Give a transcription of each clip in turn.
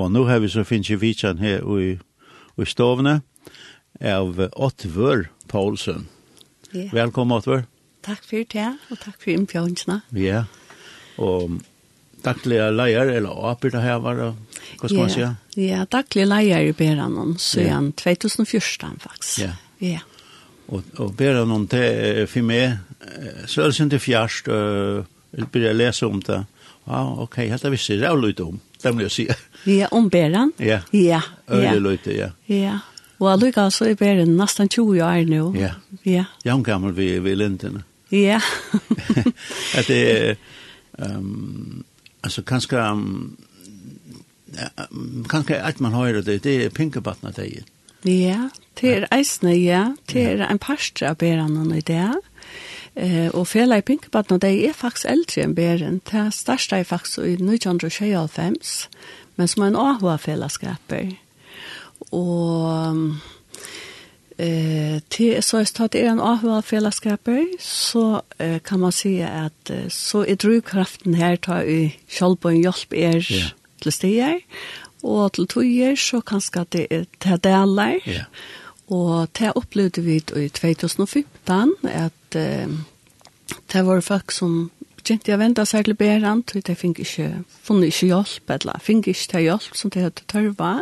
Og nå har vi så finnes vi vitsen her i, i stovene av Ottvør Paulsen. Yeah. Velkommen, Ottvør. Takk for det, og takk for innbjørnsene. Ja, og daglige leier, eller åpere her var det, hva skal yeah. man si? Ja, daglige leier i Beranon, så yeah. igjen 2014 faktisk. Ja. Yeah. ja. Og, og Beranon, det er for meg, så er det ikke fjerst, uh, jeg begynner å lese om det, Ja, ah, ok, helt av visst, det er jo løyte om, det må jeg si. Ja, om bæren? Ja, ja. Øyre løyte, ja. Ja, og allukka så er bæren nesten 20 år nå. Ja, ja. ja hun gammel vi ved lintene. Ja. at det, er, um, altså kanskje, um, ja, kanskje at man hører det, det er pinkebattene det er. Ja, det er eisne, ja, det er en parstre av bæren i det. Ja. Eh, og fela i pinkebatten, og de er faktisk eldre enn bæren. Det største er faktisk i 1925, men som er en AHA-fellesskaper. Og eh till så är det en avval fällskaper så eh, kan man se att eh, så är drivkraften här tar i självbön hjälp er yeah. till stier och till tojer så kanske det är till delar. Ja. Yeah. Og det opplevde vi i 2015 at eh, det var folk som kjente jeg ventet seg til Beran, så de fikk ikke, funnet ikke hjelp, eller fikk ikke til hjelp som de hadde tørva.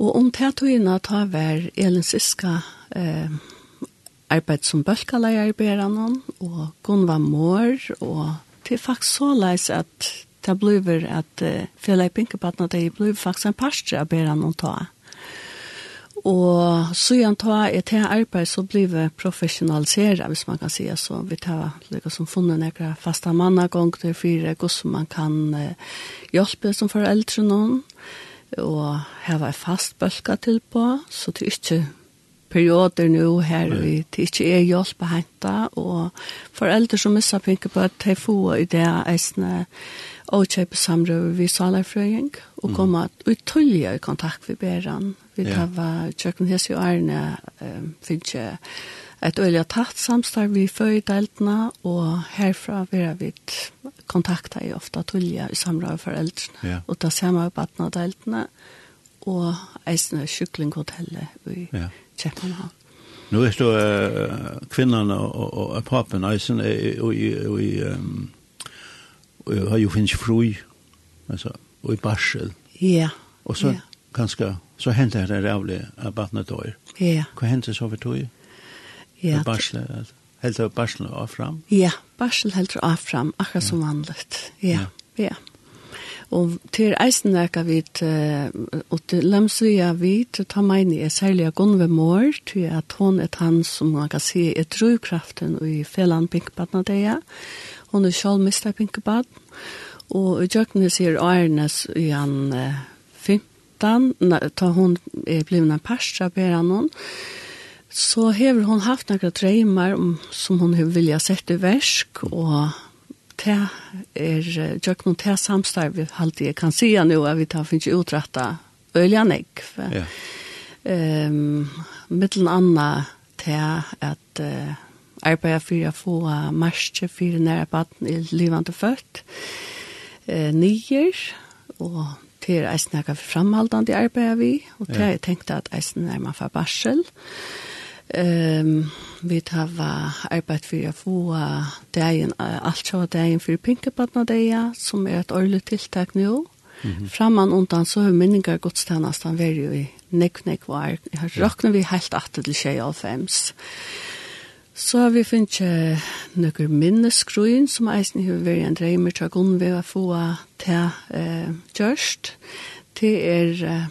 Og om det togene ta var Elin Siska eh, arbeid som bølkaleier i Beran, og Gunva Mår, og det er faktisk så leis at det blir at eh, Fjellet Pinkepatten, det blir faktisk en parstre av Beran å ta. Mm Og så igjen ta et til arbeid så blir vi professionaliseret, hvis man kan si det. Så vi tar like, som funnet noen faste mannagång til fire, hvordan man kan eh, hjelpe som foreldre noen, og hava en fast bølga til på, så det er ikke perioder nå her vi det er ikke er hjelp å hente, og foreldre som misser pinker på at de får i det eisende, eh, og kjøpe samrøver vi salerfrøying, og komme mm. uttøylige i kontakt med Beran. Vi tar hva kjøkken hos i Arne um, finnes ikke et øyelig tatt samstarv vi før i deltene, og herfra vil vi kontakta i ofte tullige i samrøver foreldrene. Ja. Og da ser vi på at deltene, og eisene kyklinghotellet i ja. Kjøkkenhavn. Nå er det uh, kvinnerne og, og, og papen eisen og, og, og, i um og jeg har jo finnes fru, altså, og i barsel. Ja. Og så ja. ganske, så hendte det rævlig av barnet dør. Ja. Hva hendte så for tog? Ja. Barsel, helt av barsel og fram? Ja, barsel helt av fram, akkurat som vanligt. Ja, ja. ja. Og til eisen er vidt, og til lemsvia vidt, ta meg meini er særlig av Gunve Mår, til at hun er han som man kan si er drivkraften i felan Pinkbatnadeia, og Hun er selv mistet pinkebad. Og i kjøkkenet sier Arnes i han eh, 15, na, ta hun er blivna parsa, ber han hon. Så hever hon haft några treimar som hon har vilja sett i versk, og det er kjøkkenet til samstarv, alt jeg kan si nu, at vi tar finnes utrettet øljanegg. Ja. Um, mittelen anna til at uh, arbeida fyrir a få marsje fyrir næra baden i livande født eh, nyer, og til er eisen jeg framhaldande arbeida vi, og til ja. jeg tenkte at eisen er man for barsel. Um, vi tar arbeid for å få dagen, alt så dagen for pinkebaden og dagen, som er et årlig tiltak nå. Mm -hmm. Framman undan så har minningar godstjenest han vært jo i nekk, nekk var. Jeg har råknet vi helt at til 25. Så har vi finnet noen minneskruen som eisen har vært en dreimer til ved å få til eh, kjørst. Det er eh,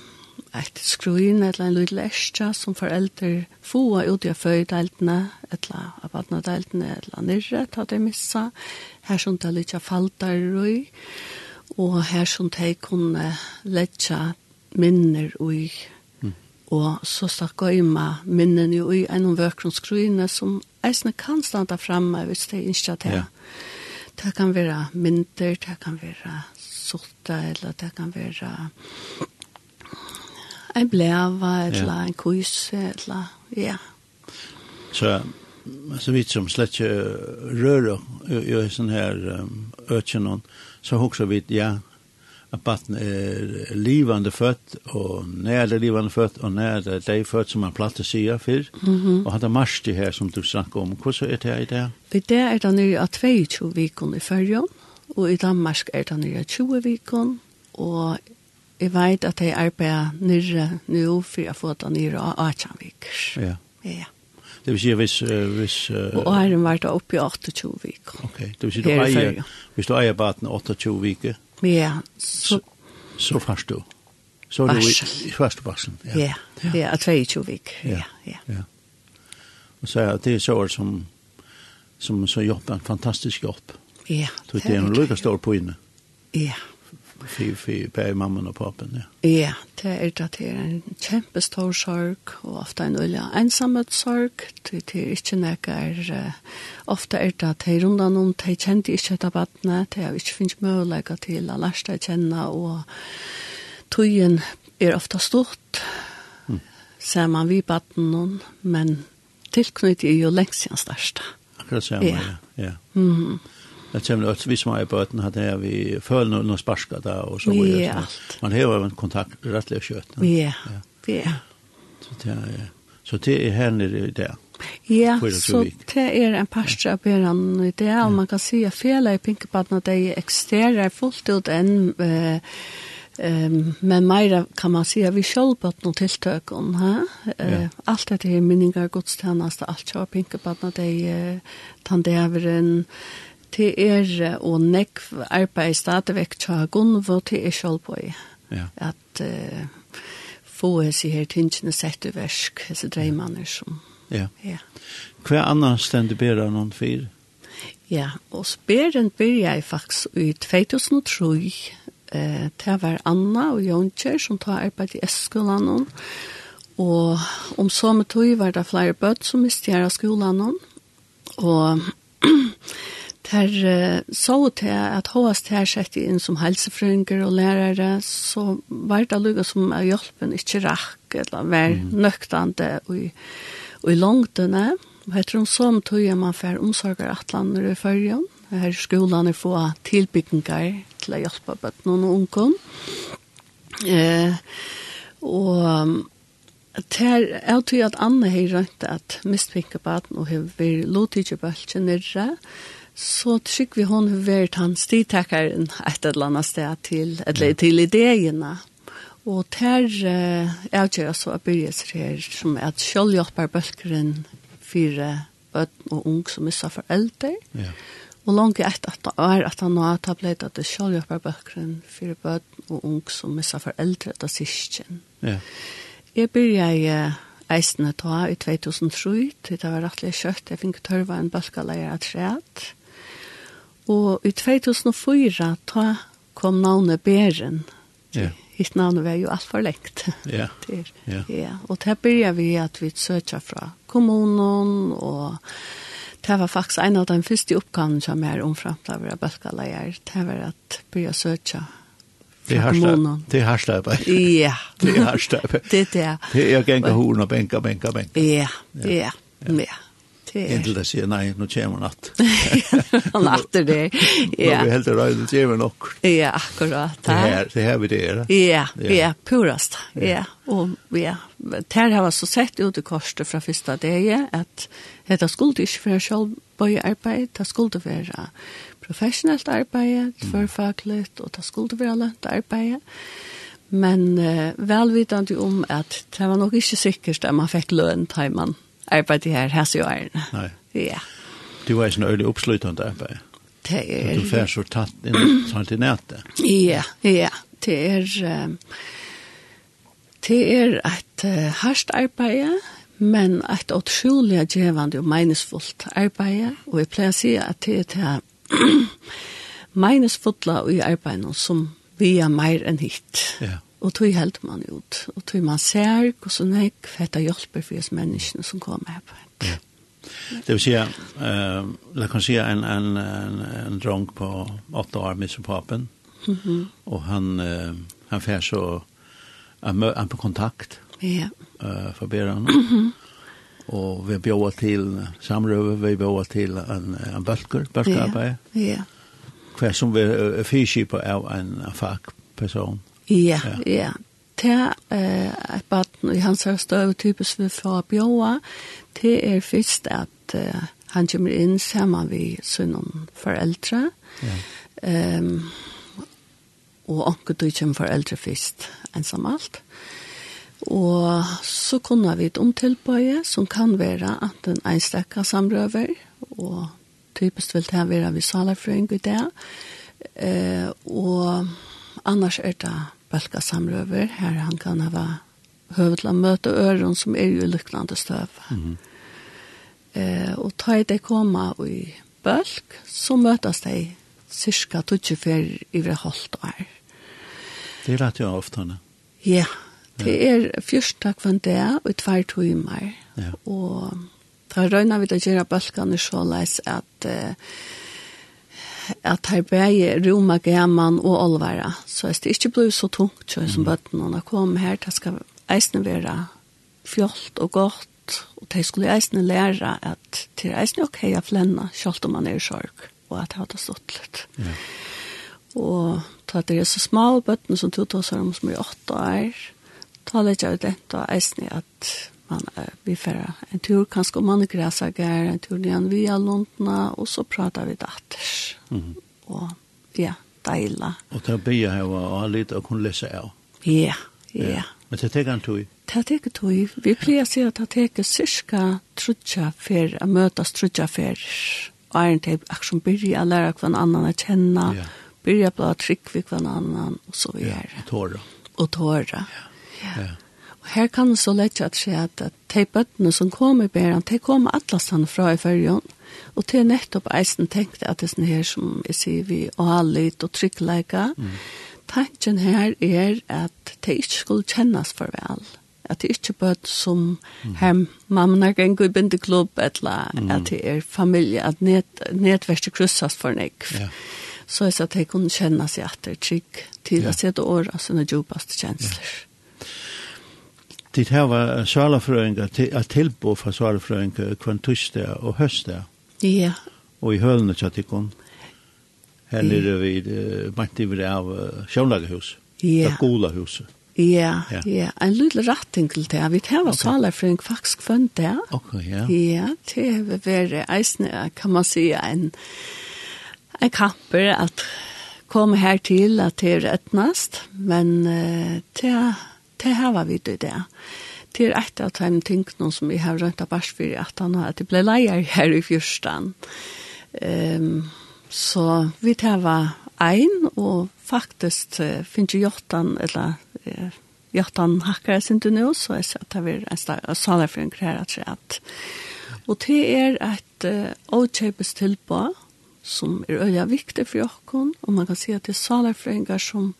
et skruen, et eller annet lydel eskja som foreldre få ut i føydeltene, et eller annet badnadeltene, et eller annet nyrre, ta det missa. Her som det er litt falter røy, og her som det kunne letja minner og Og så stakk jeg minnen jo i en av som eisne kan standa framme hvis det ikke det. Ja. Det kan være mynter, det kan være sotta, eller det kan være en bleva, eller ja. en kuse, eller ja. Så så vidt som slett ikke rører i, i sånne her økjennom, så hokser vi, ja, at barn er livande født, og nær det livande født, og nær det er født, som man platt å sige før. Mm -hmm. Og hadde mars det her som du snakker om. Hvordan er det her i dag? I der er det nere av 22 vikon i førjen, og i Danmark er det nere av 20 vikon, og jeg vet at jeg arbeider nere nå for å få det nere av 18 viker. Ja. Ja. Det vil si hvis... Uh, hvis uh, og æren var det oppe i 28 vikon. Ok, det vil si du eier, hvis du eier baten 28 viker, Ja, så... Så fast du. Så du i første barsel. Ja, det er 22 vik. Ja, ja. ja. Og så er det så som, som så jobber en fantastisk jobb. Ja, det er en lykke stor på inne. Ja, för för på mamman och pappan ja. Ja, det är det det är en kämpestor sorg och ofta en öliga ensamhet sorg. Det är inte något ofta är det att det är rundan om det kände inte ett barn, det är inte finns möjlighet till att lära sig känna och tøyen er ofta stort. Mm. Ser man vi barnen men tilknyttet er jo lengst siden største. Akkurat ser ja. ja. ja. Mm. Det kommer att vi som är på öten hade vi följde någon sparska där och så vidare. Ja. Man har en kontakt rättligt kött. Ja, ja. Så det är, så det är här nere i det. Ja, så det är en parstra på den i det. Och man kan se att fel i pinkebaden att det existerar fullt ut än... Eh, Ehm men meira kan man säga vi skall på något tilltök om ha. Eh allt det här minningar gudstjänst allt så pinkebaden det tandäveren til er og nekv arbeid stadigvæk tja Gunvo til er selv på i. Ja. At uh, få hese her tingene sett i versk, hese dreimanner som. Ja. ja. Hva annet stendig bedre noen fyr? Ja, og speren byrja jeg faktisk i 2003. Eh, det var Anna og Jonkjer som tar arbeid i Eskolan. Og om samme tog var det flere bøtt som miste her av skolan. Og Der uh, så til at HST her sett inn som helsefrønger og lærere, så var det lukket som av hjelpen ikke rakk, eller var nøktande og, og i langtene. Og jeg tror som tog jeg man fer omsorger at lander i førjen. her skolan er få tilbyggingar til å hjelpe bøtten og ungkom. Eh, og Ter, jeg tror at Anne har rønt at mistvinket baden og har vært lovtidgjøbølgen nirre, og så trygg vi hon har vært han stitakeren et eller annet sted til, eller til ideene. Og der uh, er det jo så byrjes her som er at selvhjelper bølgeren fire bøtten og ung som missa foreldre. Ja. Og langt etter at det er at han har tablet at det selvhjelper bølgeren fire bøtten og ung som missa foreldre etter sysken. Ja. Jeg byrjer uh, eisene ta i 2003, til det var rettelig kjøtt. Jeg fikk tørva en bølgeleier av træt. Og i 2004 ta kom navnet Beren. Ja. Hitt navnet var jo alt for lengt. Ja. Yeah. Ja. ja. Og der byrja vi at vi søkja fra kommunen, og det var faktisk en av de første oppgavene som er omframt av våre bølgeleier. Det var at byrja søkja Det är harsta. Det är harsta. Ja. Det är harsta. Det är det. Det är gänga horn och bänka, bänka, bänka. Ja, Ja. Ja. Inntil det sier, nei, nå kommer natt. Han atter det, ja. Nå er helt røy, det kommer nok. Ja, akkurat. Det her, det her vi det er. Ja, ja, purast. Ja, og ja, der har vi så sett ut i korset fra første dag, at dette skulle ikke være selvbøye arbeid, det skulle være professionellt arbeid, tverrfagligt, og det skulle være lønt arbeid. Men uh, velvidende om at det var nok ikke sikkert at man fikk løn til man arbeid her hans i åren. Nei. Ja. Du var en øyelig oppslutende arbeid. Det er... Du fær så tatt inn sånn til nettet. Ja, ja. Det er... Um, det er et uh, hardt arbeid, men et utrolig gjevende og meningsfullt arbeid. Og jeg pleier å si at det er til meningsfulla i arbeidet som vi er mer enn hit. Ja. Og tog helt man ut. Og tog man ser hvordan jeg fettet hjelper for oss menneskene som kommer her på hent. Ja. Det vil säga eh la kan säga en en en, en drunk på åtta år med sin papen. Mhm. Mm och han eh, han får så han, han på kontakt. Ja. Uh, Eh för ber han. Mhm. Mm och vi bjöd till samröve vi bjöd till en en bulker, bulkerarbete. Ja. Yeah. Yeah. Som vi uh, fiskar på en, en fackperson. Ja, ja. Det er et baden i hans her støve typisk vi fra bjåa. Det er først at uh, han kommer inn sammen med sine foreldre. Ja. Um, og anker du kommer foreldre først, ensam alt. Og så kunne vi et omtilbøye som kan være at en einstakka samrøver, og typisk vil det være vi salerfrøyng i det. Uh, og annars er det bølka samrøver, her han kan hava høvdla møte øren som er jo lykkende støv. Mm -hmm. eh, og ta i det koma i bølk, så møtes de cirka 24 i hvert halvt år. Det er rett jo ofte, ne? Ja, det er først takk for det, og tvær timer. Ja. Og da røyner vi til å gjøre bølkene så leis at eh, at her bæge Roma, German og Olvara. Så er det ikke blir så tungt kjøy som bøtten, når da kom her, det skal eisne være fjolt og godt, og de skulle eisne lære at det er eisne ok å flenne, selv om man er i sorg, og at det hadde stått litt. Ja. Og da det er så små bøtten som tog oss om som er åtte år, da legger jeg det, da eisne at man vi får en tur kanske om man gräsagar en tur igen via Lundna, och så pratar vi datters Mm. Och ja, deila. Och där blir jag här och lite och kunna läsa av. Ja, ja. Men det tänker du? Det tänker du. Vi plejer sig att det cirka trutja för att mötas trutja för och en typ action börja lära kvann annan att känna. Ja. Börja på trick vi kvar annan och så vidare. Ja, och tåra. Och tåra. Ja. ja. ja her kan så lett at se at de bøttene som kommer i bæren, de kommer atlasen fra i fyrjon, og til nettopp eisen tenkte at det er sånn her som jeg sier vi, og litt og tryggleika, mm. tanken her er at de ikke skulle kjennes for vel, at det ikke bøtt som mm. her mamma er ganger i bindeklubb, eller mm. at det er familie, at net, netverste kryssas for nek. Ja. Så jeg sa at de kunne kjenne seg at det er trygg til ja. å sette åra sine djupaste kjensler. Ja tid hava svalafrøynga til, at tilbo fra svalafrøynga kvann tushta og høsta. Ja. Og i hølene tjattikon. Her nere vi uh, mætti vi av uh, sjånlagahus. Ja. Gula huset. Ja, ja. En lille ratting til. Vi tar var alle faktisk fund det. Ok, ja. Ja, det har vært eisne, kan man si, en, en kamper at komme her til at det er etnast, men uh, det er det här var vi det där. Det är ett av de tingene som vi har rönt av bärs för att han har, att det ble leier här i fyrstan. Um, så vi tar var ein, och faktiskt uh, finns ju hjortan, eller uh, hjortan hackar jeg sin til nå, så jeg ser att det är en salerføring her at att Og det er et uh, åkjøpes tilbå, som er øya viktig for jokken, og man kan si at det er salerføringer som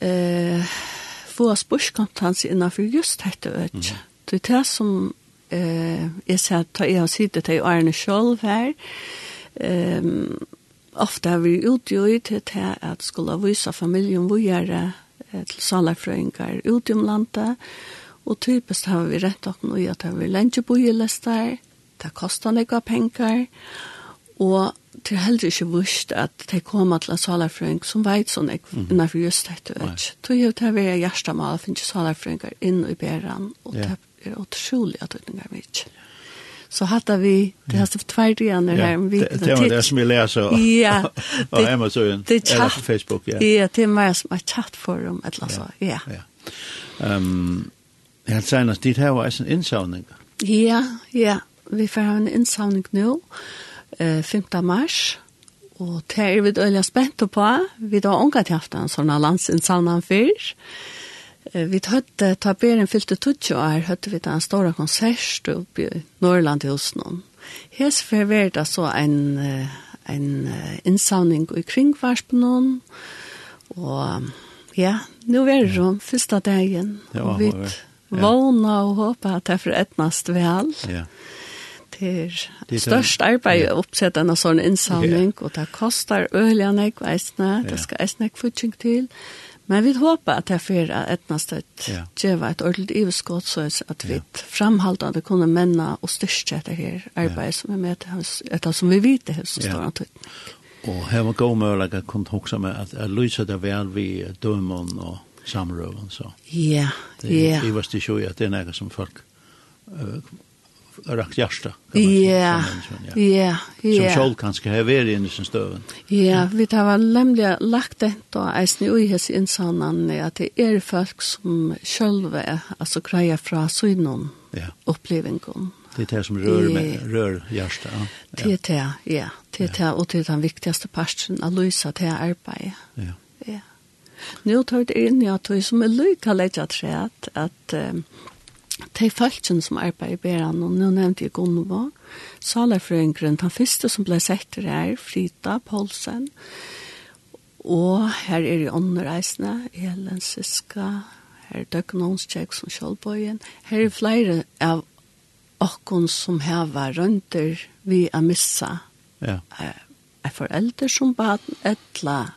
eh, uh, få spørskontans innenfor just dette øk. Mm. Det er det som eh, jeg ser at jeg har sittet til Arne selv her. Um, ofte har vi utgjort til det at skulle vise familien hvor gjør det til salerfrøyngar ut i landet. Og typisk har vi rett og slett at vi lenge bor i lest der. Det koster noen penger. Og Og det er heller ikke vust at de kommer til salarfrøyng som veit sånn jeg mm. innenfor just dette. Tog jo til å være hjertemål finnes salarfrøyngar inn i bæren, og det er utrolig at utninger er ikke. Så hadde vi, det har stått tvær igjen her om viten. Det var det som vi leser ja, og hjemme så igjen, eller på Facebook. Ja, ja det er mer som et chattforum, eller så, ja. ja. Um, jeg har senest dit her var en innsavning. Ja, ja, vi får ha en innsavning nå. Ja eh, 5. mars, og det er vi øyla spent på. Vi har omgatt haft en sånn landsinsalman fyrr. Eh, vi hadde, ta beren fylte 20 år, hadde vi en stor konsert oppe i Norrland i Osnån. Hes forverda så en, en innsavning i kringvarspenon, og ja, nå er det sånn, første dagen. Ja, vi vågna og håper at det er for etnast vel. Ja, ja Det er størst arbeid å oppsette en sånn innsamling, yeah. og det koster øyelig enn jeg veisene, det skal jeg ikke til. Men vi håper at det er for at etna støtt yeah. gjeva et ordentlig iveskott, så at vi yeah. framhaldande kunne menne og styrke etter her arbeid yeah. som er med til oss, etter som vi vet det hos yeah. står Og her var god mulig at kunne huske med at jeg lyser det vel vi dømen og samrøven, så. Ja, ja. Det er i verste at det er noe som folk uh, rakt hjärsta. Ja, ja, ja. Som själv kanske har varit inne sin stöven. Ja, vi har nämligen lagt det då eisen i hos insanan att det är folk som själva alltså grejer från synen ja. upplevelsen. Det är det som rör, med, rör hjärsta. Ja. Det är det, ja. Det är det, och det är den viktigaste parten att lösa det här arbetet. Ja. ja. Nu tar det in jag vi som är lycka att träd att de folkene som arbeider i Beran, og nå nevnte jeg Gunnva, salerfrøyngren, den første som ble sett her, Frida Poulsen, og her er i åndereisene, Elen Siska, her er Døgnånskjegg som Kjølbøyen, her er flere av okkon som heva rønter vi a missa ja. er forelder som baden, etla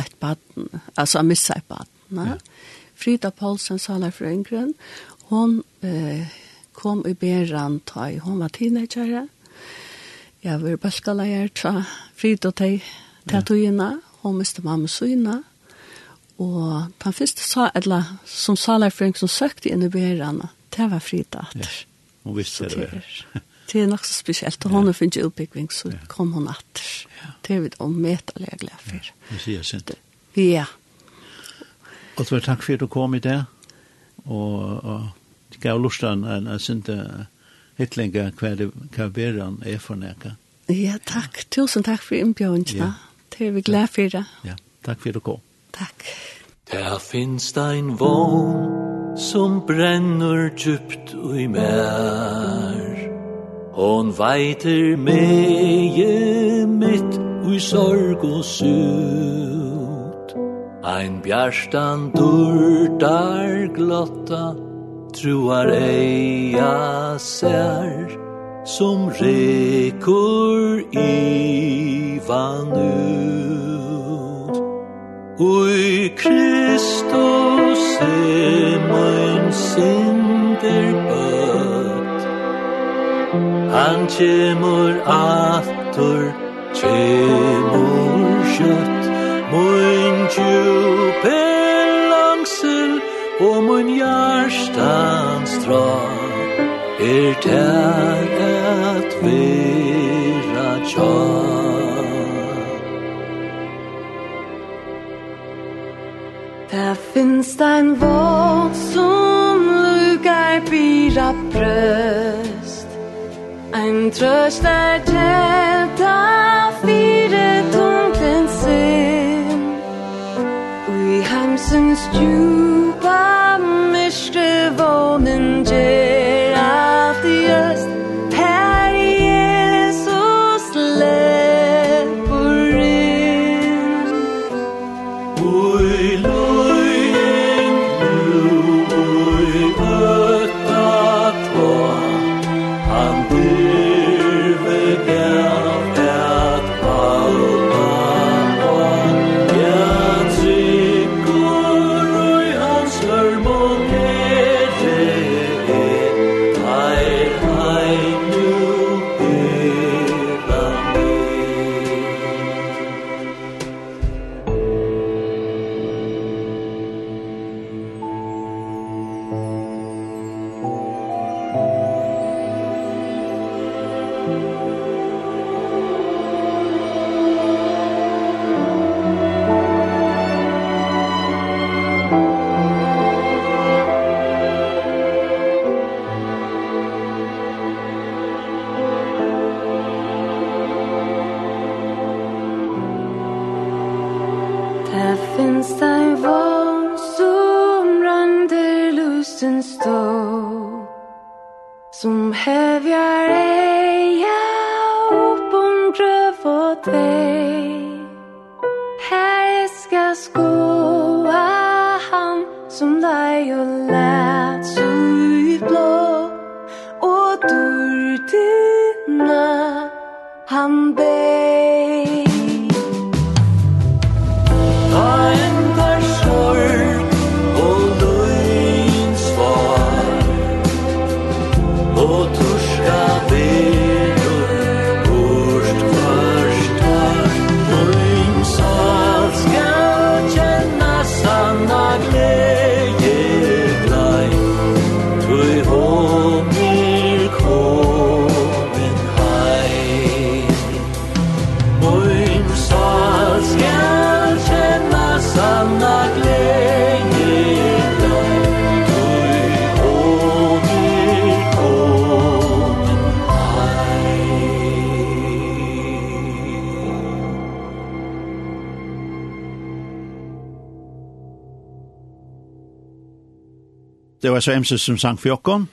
et baden, altså a missa et baden, ja. Frida Paulsen, saler fra Hon eh, kom i beran ta i, hon var teenagere. Jeg var balkaleier tra frid og teg tatoina. Hon miste mamma syna. Og den første sa, eller som salerføring som søkte inn i beran, det var frid og atter. Ja. Hun visste det. Det er, det er nok så spesielt. Og hun har finnet utbygging, så kom hun atter. Det er vi da om metallegler for. Det sier sint. Ja. Og så takk for at du kom i det og, og det gav lustan en, en sinte hittlinga hva det kaberan er for neka. Ja, takk. Tusen takk for innbjørnene. Ja. Det er vi glad for det. Ja, takk for det kom. Takk. Der finnes ein vogn som brenner djupt ui mer. Hon veiter meie mitt ui sorg og sur. Ein bjarstan durtar glotta Truar eia sær Som rekur ivan ut Ui Kristus er mein sinder bøtt Han kjemur atur Kjemur kjøtt Mun djup er langsel Og mun hjertans dra Er tær et vera tjar Der finst ein Wort som lukar pira brøst. Ein trøst er telt av Just you by Mr. stå Som hevjar eia oppundre for tvei var så emses som sang for jokken,